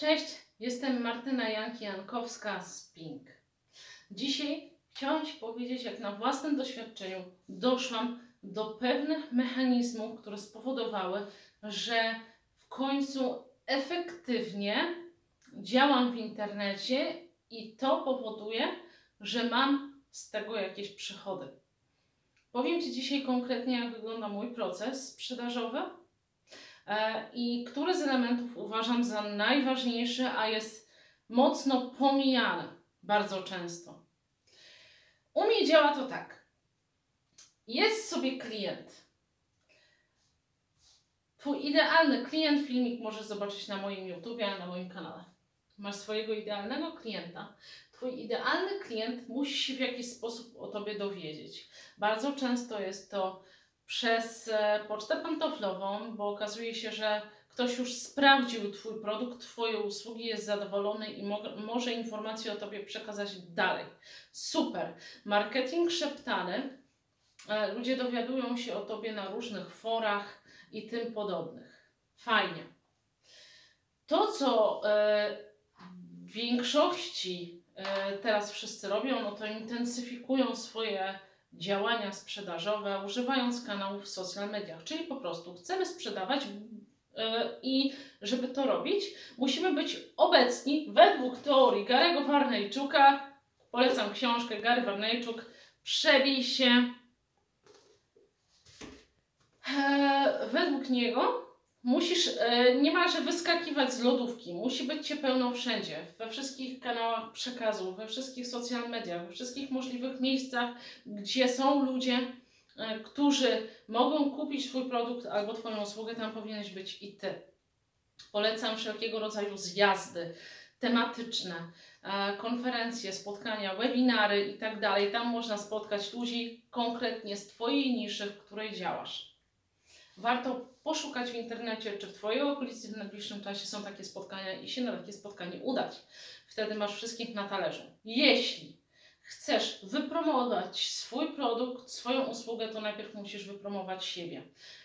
Cześć, jestem Martyna Janki-Jankowska z Pink. Dzisiaj chciałam Ci powiedzieć, jak na własnym doświadczeniu doszłam do pewnych mechanizmów, które spowodowały, że w końcu efektywnie działam w internecie i to powoduje, że mam z tego jakieś przychody. Powiem Ci dzisiaj konkretnie, jak wygląda mój proces sprzedażowy i który z elementów uważam za najważniejszy, a jest mocno pomijany bardzo często. U mnie działa to tak. Jest sobie klient. Twój idealny klient, filmik możesz zobaczyć na moim YouTubie, na moim kanale. Masz swojego idealnego klienta. Twój idealny klient musi się w jakiś sposób o Tobie dowiedzieć. Bardzo często jest to przez e, pocztę pantoflową, bo okazuje się, że ktoś już sprawdził Twój produkt, Twoje usługi, jest zadowolony i mo może informacje o Tobie przekazać dalej. Super. Marketing szeptany. E, ludzie dowiadują się o Tobie na różnych forach i tym podobnych. Fajnie. To, co e, w większości teraz wszyscy robią, no to intensyfikują swoje działania sprzedażowe, używając kanałów w social mediach, czyli po prostu chcemy sprzedawać i żeby to robić, musimy być obecni według teorii Garego Warnejczuka. Polecam książkę Gary Warnejczuk. Przebij się. Według niego musisz niemalże wyskakiwać z lodówki. Musi być cię pełno wszędzie, we wszystkich kanałach przekazu, we wszystkich social mediach, we wszystkich możliwych miejscach, gdzie są ludzie E, którzy mogą kupić Twój produkt albo Twoją usługę, tam powinieneś być i Ty. Polecam wszelkiego rodzaju zjazdy tematyczne, e, konferencje, spotkania, webinary i tak. Tam można spotkać ludzi konkretnie z Twojej niszy, w której działasz. Warto poszukać w internecie, czy w Twojej okolicy w najbliższym czasie są takie spotkania i się na takie spotkanie udać. Wtedy masz wszystkich na talerzu. Jeśli chcesz wypromować swój produkt, swoją usługę, to najpierw musisz wypromować siebie.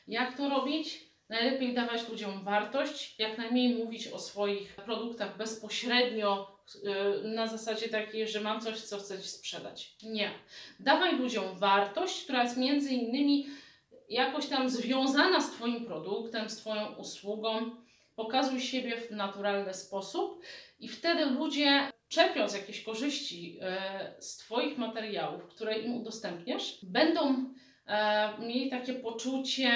Jak to robić? Najlepiej dawać ludziom wartość, jak najmniej mówić o swoich produktach bezpośrednio y, na zasadzie takiej, że mam coś, co chcę Ci sprzedać. Nie. Dawaj ludziom wartość, która jest między innymi jakoś tam związana z Twoim produktem, z Twoją usługą. Pokazuj siebie w naturalny sposób i wtedy ludzie czerpiąc jakieś korzyści e, z Twoich materiałów, które im udostępniasz, będą e, mieli takie poczucie,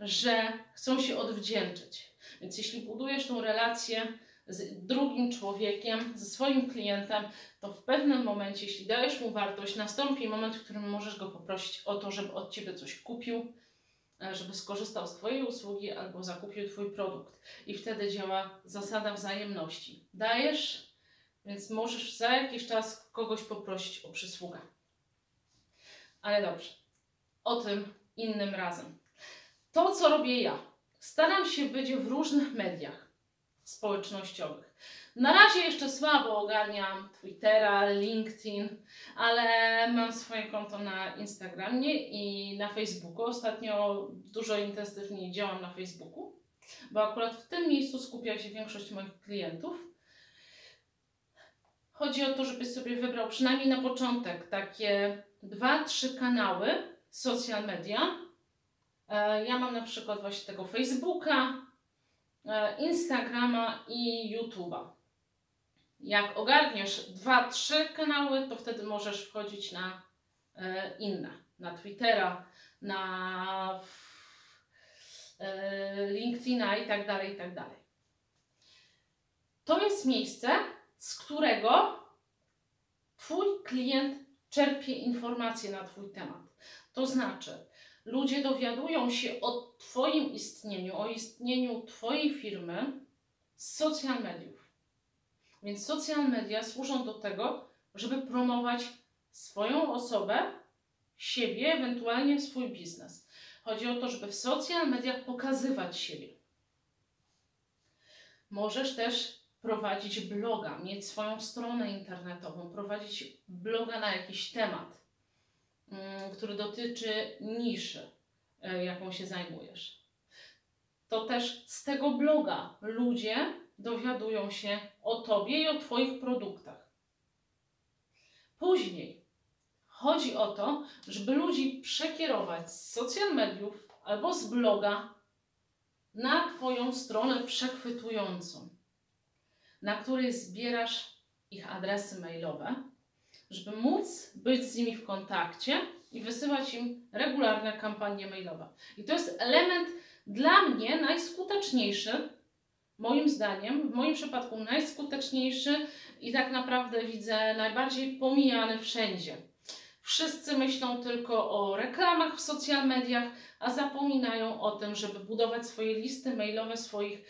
że chcą się odwdzięczyć. Więc jeśli budujesz tą relację z drugim człowiekiem, ze swoim klientem, to w pewnym momencie, jeśli dajesz mu wartość, nastąpi moment, w którym możesz go poprosić o to, żeby od Ciebie coś kupił, e, żeby skorzystał z Twojej usługi albo zakupił Twój produkt. I wtedy działa zasada wzajemności. Dajesz, więc możesz za jakiś czas kogoś poprosić o przysługę. Ale dobrze, o tym innym razem. To, co robię ja, staram się być w różnych mediach społecznościowych. Na razie jeszcze słabo ogarniam Twittera, LinkedIn, ale mam swoje konto na Instagramie i na Facebooku. Ostatnio dużo intensywniej działam na Facebooku, bo akurat w tym miejscu skupia się większość moich klientów. Chodzi o to, żebyś sobie wybrał przynajmniej na początek takie dwa, trzy kanały social media. E, ja mam na przykład właśnie tego Facebooka, Instagrama i YouTube'a. Jak ogarniesz dwa, trzy kanały, to wtedy możesz wchodzić na e, inne, na Twittera, na LinkedIna i tak dalej, i tak dalej. To jest miejsce, z którego Twój klient czerpie informacje na Twój temat. To znaczy, ludzie dowiadują się o Twoim istnieniu, o istnieniu Twojej firmy z social mediów. Więc social media służą do tego, żeby promować swoją osobę, siebie, ewentualnie swój biznes. Chodzi o to, żeby w social mediach pokazywać siebie. Możesz też prowadzić bloga, mieć swoją stronę internetową, prowadzić bloga na jakiś temat, który dotyczy niszy, e, jaką się zajmujesz. To też z tego bloga ludzie dowiadują się o Tobie i o Twoich produktach. Później chodzi o to, żeby ludzi przekierować z social mediów albo z bloga na Twoją stronę przechwytującą, na której zbierasz ich adresy mailowe, żeby móc być z nimi w kontakcie i wysyłać im regularne kampanie mailowe. I to jest element dla mnie najskuteczniejszy, moim zdaniem, w moim przypadku najskuteczniejszy i tak naprawdę widzę najbardziej pomijany wszędzie. Wszyscy myślą tylko o reklamach w social mediach, a zapominają o tym, żeby budować swoje listy mailowe swoich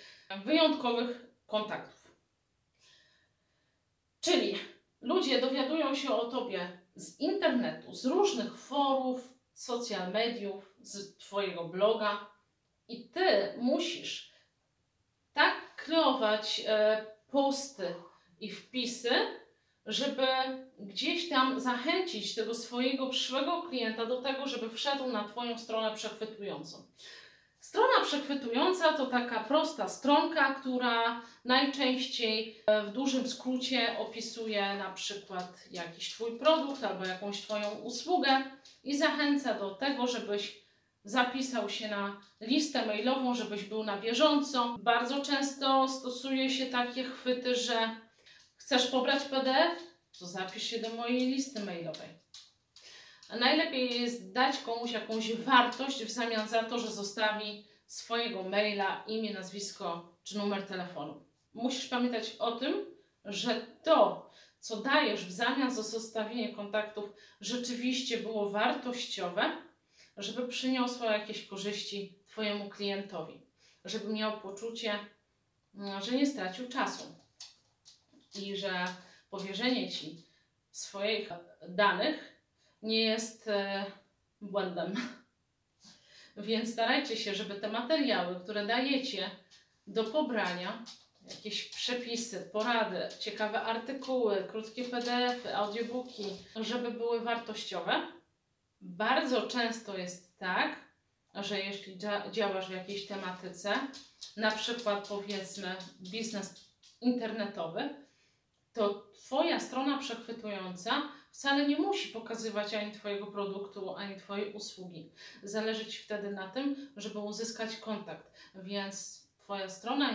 wyjątkowych kontaktów. Czyli ludzie dowiadują się o tobie z internetu, z różnych forów, social mediów, z Twojego bloga i Ty musisz tak kreować e, posty i wpisy, żeby gdzieś tam zachęcić tego swojego przyszłego klienta do tego, żeby wszedł na Twoją stronę przechwytującą. Przechwytująca to taka prosta stronka, która najczęściej e, w dużym skrócie opisuje na przykład jakiś Twój produkt albo jakąś Twoją usługę i zachęca do tego, żebyś zapisał się na listę mailową, żebyś był na bieżąco. Bardzo często stosuje się takie chwyty, że chcesz pobrać PDF, to zapisz się do mojej listy mailowej. A najlepiej jest dać komuś jakąś wartość w zamian za to, że zostawi swojego maila, imię, nazwisko czy numer telefonu. Musisz pamiętać o tym, że to, co dajesz w zamian za zostawienie kontaktów, rzeczywiście było wartościowe, żeby przyniosło jakieś korzyści Twojemu klientowi, żeby miał poczucie, mm, że nie stracił czasu i że powierzenie Ci swoich danych nie jest e, błędem. Więc starajcie się, żeby te materiały, które dajecie do pobrania, jakieś przepisy, porady, ciekawe artykuły, krótkie PDFy, audiobooki, żeby były wartościowe. Bardzo często jest tak, że jeśli działasz w jakiejś tematyce, na przykład powiedzmy biznes internetowy, to Twoja strona przechwytująca wcale nie musi pokazywać ani Twojego produktu, ani Twojej usługi. Zależy Ci wtedy na tym, żeby uzyskać kontakt. Więc Twoja strona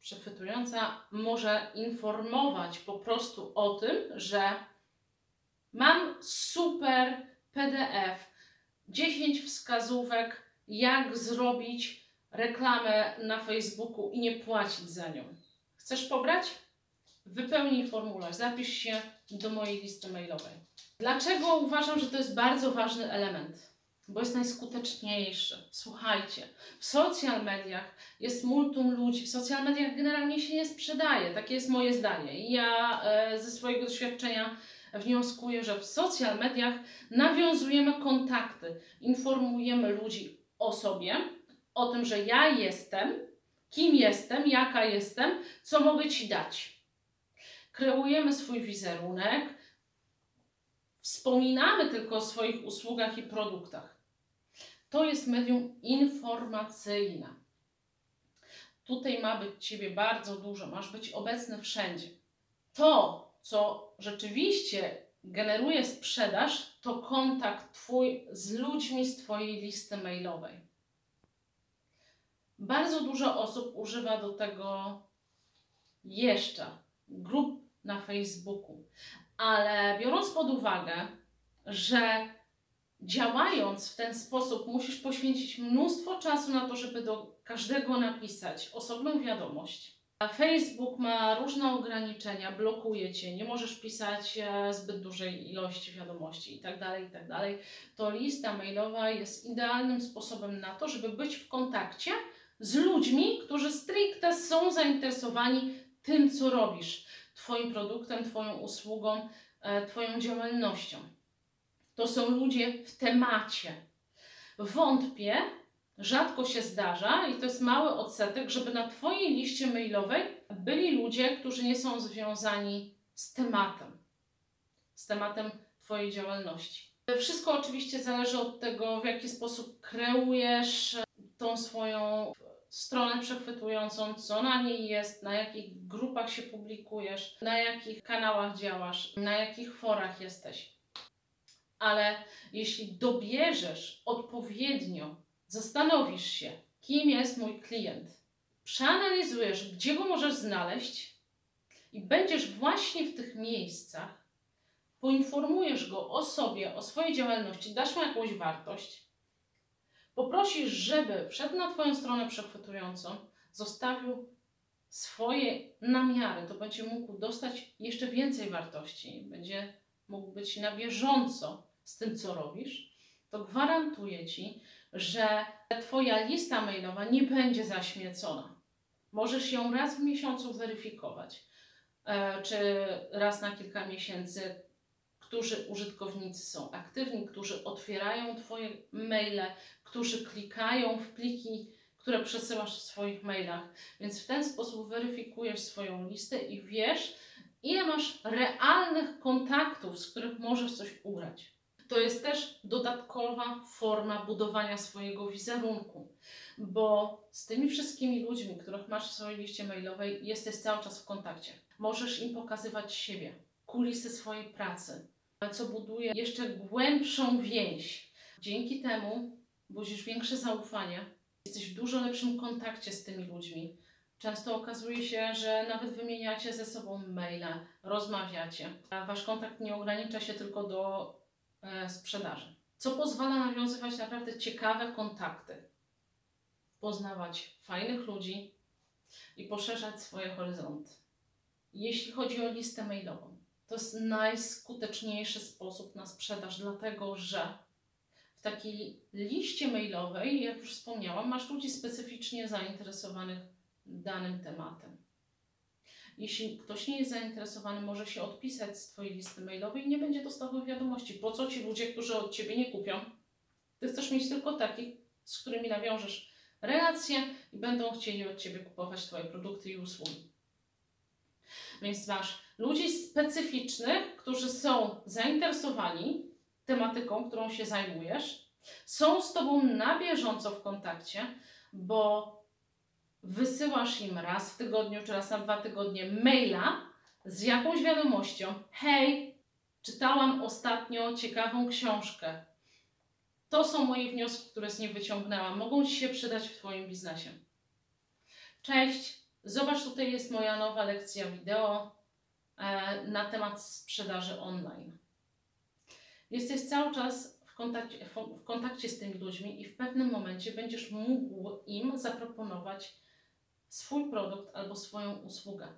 przechwytująca może informować po prostu o tym, że mam super PDF, 10 wskazówek, jak zrobić reklamę na Facebooku i nie płacić za nią. Chcesz pobrać? Wypełnij formularz, zapisz się do mojej listy mailowej. Dlaczego uważam, że to jest bardzo ważny element? Bo jest najskuteczniejszy. Słuchajcie, w social mediach jest multum ludzi, w social mediach generalnie się nie sprzedaje. Takie jest moje zdanie. I ja e, ze swojego doświadczenia wnioskuję, że w social mediach nawiązujemy kontakty, informujemy ludzi o sobie, o tym, że ja jestem, kim jestem, jaka jestem, co mogę Ci dać kreujemy swój wizerunek, wspominamy tylko o swoich usługach i produktach. To jest medium informacyjne. Tutaj ma być Ciebie bardzo dużo, masz być obecny wszędzie. To, co rzeczywiście generuje sprzedaż, to kontakt Twój z ludźmi z Twojej listy mailowej. Bardzo dużo osób używa do tego jeszcze grup na Facebooku. Ale biorąc pod uwagę, że działając w ten sposób musisz poświęcić mnóstwo czasu na to, żeby do każdego napisać osobną wiadomość. A Facebook ma różne ograniczenia, blokuje cię, nie możesz pisać e, zbyt dużej ilości wiadomości itd., tak itd. Tak to lista mailowa jest idealnym sposobem na to, żeby być w kontakcie z ludźmi, którzy stricte są zainteresowani tym, co robisz. Twoim produktem, Twoją usługą, e, Twoją działalnością. To są ludzie w temacie. Wątpię, rzadko się zdarza i to jest mały odsetek, żeby na Twojej liście mailowej byli ludzie, którzy nie są związani z tematem, z tematem Twojej działalności. Wszystko oczywiście zależy od tego, w jaki sposób kreujesz tą swoją stronę przechwytującą, co na niej jest, na jakich grupach się publikujesz, na jakich kanałach działasz, na jakich forach jesteś. Ale jeśli dobierzesz odpowiednio, zastanowisz się, kim jest mój klient, przeanalizujesz, gdzie go możesz znaleźć i będziesz właśnie w tych miejscach, poinformujesz go o sobie, o swojej działalności, dasz mu jakąś wartość, poprosisz, żeby wszedł na Twoją stronę przechwytującą, zostawił swoje namiary, to będzie mógł dostać jeszcze więcej wartości, będzie mógł być na bieżąco z tym, co robisz, to gwarantuję Ci, że Twoja lista mailowa nie będzie zaśmiecona. Możesz ją raz w miesiącu weryfikować, e, czy raz na kilka miesięcy którzy użytkownicy są aktywni, którzy otwierają Twoje maile, którzy klikają w pliki, które przesyłasz w swoich mailach. Więc w ten sposób weryfikujesz swoją listę i wiesz, ile masz realnych kontaktów, z których możesz coś ugrać. To jest też dodatkowa forma budowania swojego wizerunku, bo z tymi wszystkimi ludźmi, których masz w swojej liście mailowej, jesteś cały czas w kontakcie. Możesz im pokazywać siebie, kulisy swojej pracy, co buduje jeszcze głębszą więź. Dzięki temu budzisz większe zaufanie, jesteś w dużo lepszym kontakcie z tymi ludźmi. Często okazuje się, że nawet wymieniacie ze sobą maile, rozmawiacie, wasz kontakt nie ogranicza się tylko do e, sprzedaży. Co pozwala nawiązywać naprawdę ciekawe kontakty, poznawać fajnych ludzi i poszerzać swoje horyzonty. Jeśli chodzi o listę mailową, to jest najskuteczniejszy sposób na sprzedaż, dlatego że takiej liście mailowej, jak już wspomniałam, masz ludzi specyficznie zainteresowanych danym tematem. Jeśli ktoś nie jest zainteresowany, może się odpisać z Twojej listy mailowej i nie będzie dostawał wiadomości. Po co ci ludzie, którzy od Ciebie nie kupią? Ty chcesz mieć tylko takich, z którymi nawiążesz relacje i będą chcieli od Ciebie kupować Twoje produkty i usługi. Więc masz ludzi specyficznych, którzy są zainteresowani tematyką, którą się zajmujesz, są z Tobą na bieżąco w kontakcie, bo wysyłasz im raz w tygodniu czy raz na dwa tygodnie maila z jakąś wiadomością: Hej, czytałam ostatnio ciekawą książkę. To są moje wnioski, które z niej wyciągnęłam. Mogą Ci się przydać w Twoim biznesie. Cześć, zobacz, tutaj jest moja nowa lekcja wideo e, na temat sprzedaży online. Jesteś cały czas w kontakcie, w kontakcie z tymi ludźmi i w pewnym momencie będziesz mógł im zaproponować swój produkt albo swoją usługę.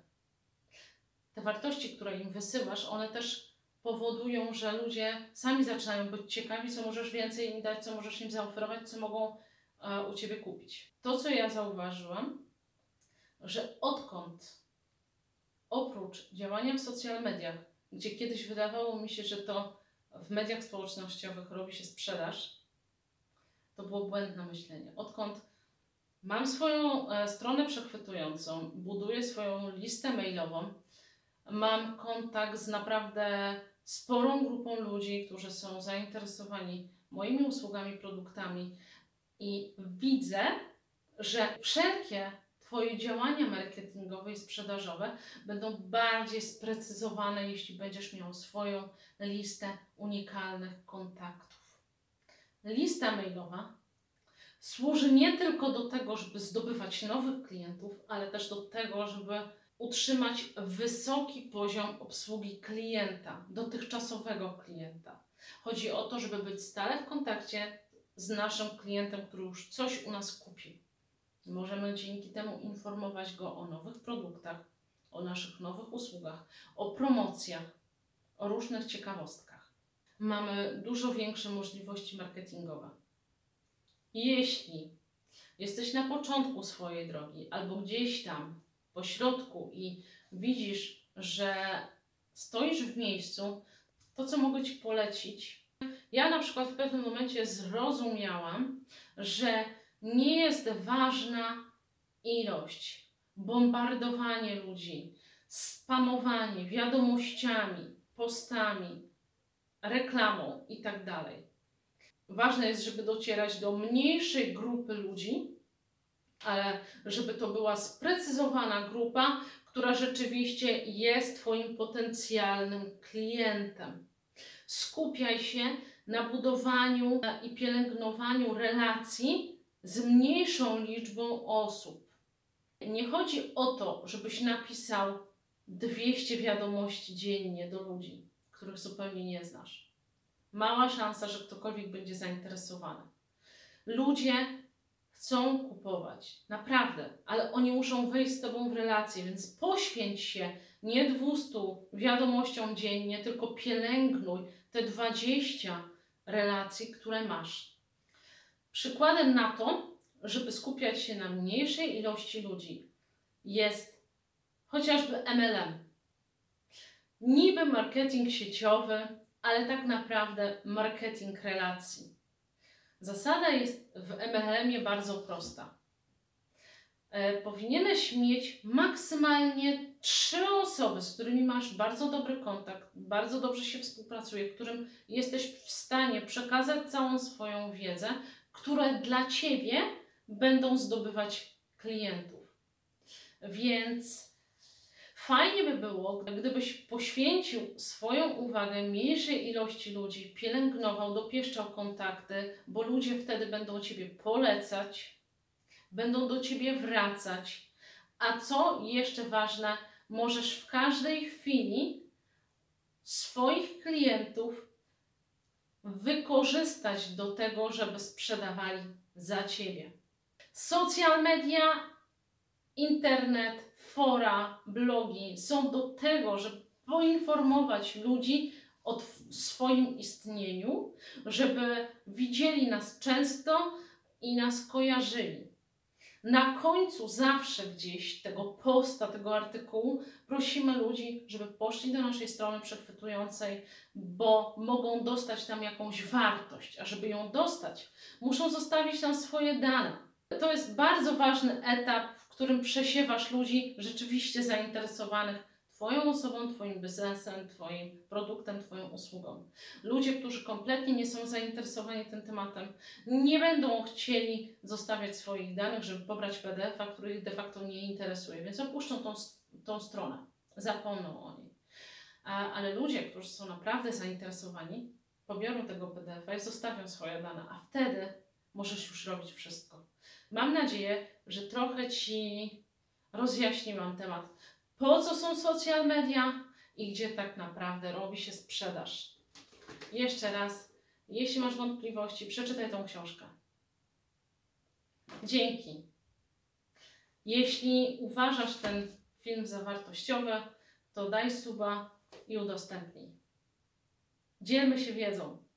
Te wartości, które im wysyłasz, one też powodują, że ludzie sami zaczynają być ciekawi, co możesz więcej im dać, co możesz im zaoferować, co mogą e, u Ciebie kupić. To, co ja zauważyłam, że odkąd oprócz działania w social mediach, gdzie kiedyś wydawało mi się, że to w mediach społecznościowych robi się sprzedaż, to było błędne myślenie. Odkąd Mam swoją e, stronę przechwytującą, buduję swoją listę mailową, mam kontakt z naprawdę sporą grupą ludzi, którzy są zainteresowani moimi usługami, produktami i widzę, że wszelkie Twoje działania marketingowe i sprzedażowe będą bardziej sprecyzowane, jeśli będziesz miał swoją listę unikalnych kontaktów. Lista mailowa służy nie tylko do tego, żeby zdobywać nowych klientów, ale też do tego, żeby utrzymać wysoki poziom obsługi klienta, dotychczasowego klienta. Chodzi o to, żeby być stale w kontakcie z naszym klientem, który już coś u nas kupił. Możemy dzięki temu informować go o nowych produktach, o naszych nowych usługach, o promocjach, o różnych ciekawostkach. Mamy dużo większe możliwości marketingowe. Jeśli jesteś na początku swojej drogi albo gdzieś tam po środku i widzisz, że stoisz w miejscu, to co mogę Ci polecić? Ja na przykład w pewnym momencie zrozumiałam, że nie jest ważna ilość, bombardowanie ludzi, spamowanie wiadomościami, postami, reklamą itd. Tak Ważne jest, żeby docierać do mniejszej grupy ludzi, ale żeby to była sprecyzowana grupa, która rzeczywiście jest Twoim potencjalnym klientem. Skupiaj się na budowaniu i pielęgnowaniu relacji z mniejszą liczbą osób. Nie chodzi o to, żebyś napisał 200 wiadomości dziennie do ludzi, których zupełnie nie znasz. Mała szansa, że ktokolwiek będzie zainteresowany. Ludzie chcą kupować, naprawdę, ale oni muszą wejść z Tobą w relację, więc poświęć się nie 200 wiadomościom dziennie, tylko pielęgnuj te 20 relacji, które masz. Przykładem na to, żeby skupiać się na mniejszej ilości ludzi, jest chociażby MLM. Niby marketing sieciowy, ale tak naprawdę marketing relacji. Zasada jest w MLM-ie bardzo prosta. E, powinieneś mieć maksymalnie trzy osoby, z którymi masz bardzo dobry kontakt, bardzo dobrze się współpracuje, którym jesteś w stanie przekazać całą swoją wiedzę, które dla ciebie będą zdobywać klientów. Więc fajnie by było, gdybyś poświęcił swoją uwagę mniejszej ilości ludzi, pielęgnował, dopieszczał kontakty, bo ludzie wtedy będą ciebie polecać, będą do ciebie wracać. A co jeszcze ważne, możesz w każdej chwili swoich klientów wykorzystać do tego, żeby sprzedawali za ciebie. Social media, internet, fora, blogi są do tego, żeby poinformować ludzi o swoim istnieniu, żeby widzieli nas często i nas kojarzyli. Na końcu zawsze gdzieś tego posta, tego artykułu prosimy ludzi, żeby poszli do naszej strony przechwytującej, bo mogą dostać tam jakąś wartość, a żeby ją dostać, muszą zostawić tam swoje dane. To jest bardzo ważny etap, w którym przesiewasz ludzi rzeczywiście zainteresowanych Twoją osobą, Twoim biznesem, Twoim produktem, Twoją usługą. Ludzie, którzy kompletnie nie są zainteresowani tym tematem, nie będą chcieli zostawiać swoich danych, żeby pobrać PDF-a, który ich de facto nie interesuje, więc opuszczą tą, tą stronę, zapomną o niej. Ale ludzie, którzy są naprawdę zainteresowani, pobiorą tego PDF-a i zostawią swoje dane, a wtedy możesz już robić wszystko. Mam nadzieję, że trochę Ci rozjaśniłam temat po co są social media i gdzie tak naprawdę robi się sprzedaż. Jeszcze raz, jeśli masz wątpliwości, przeczytaj tą książkę. Dzięki. Jeśli uważasz ten film za wartościowy, to daj suba i udostępnij. Dzielmy się wiedzą.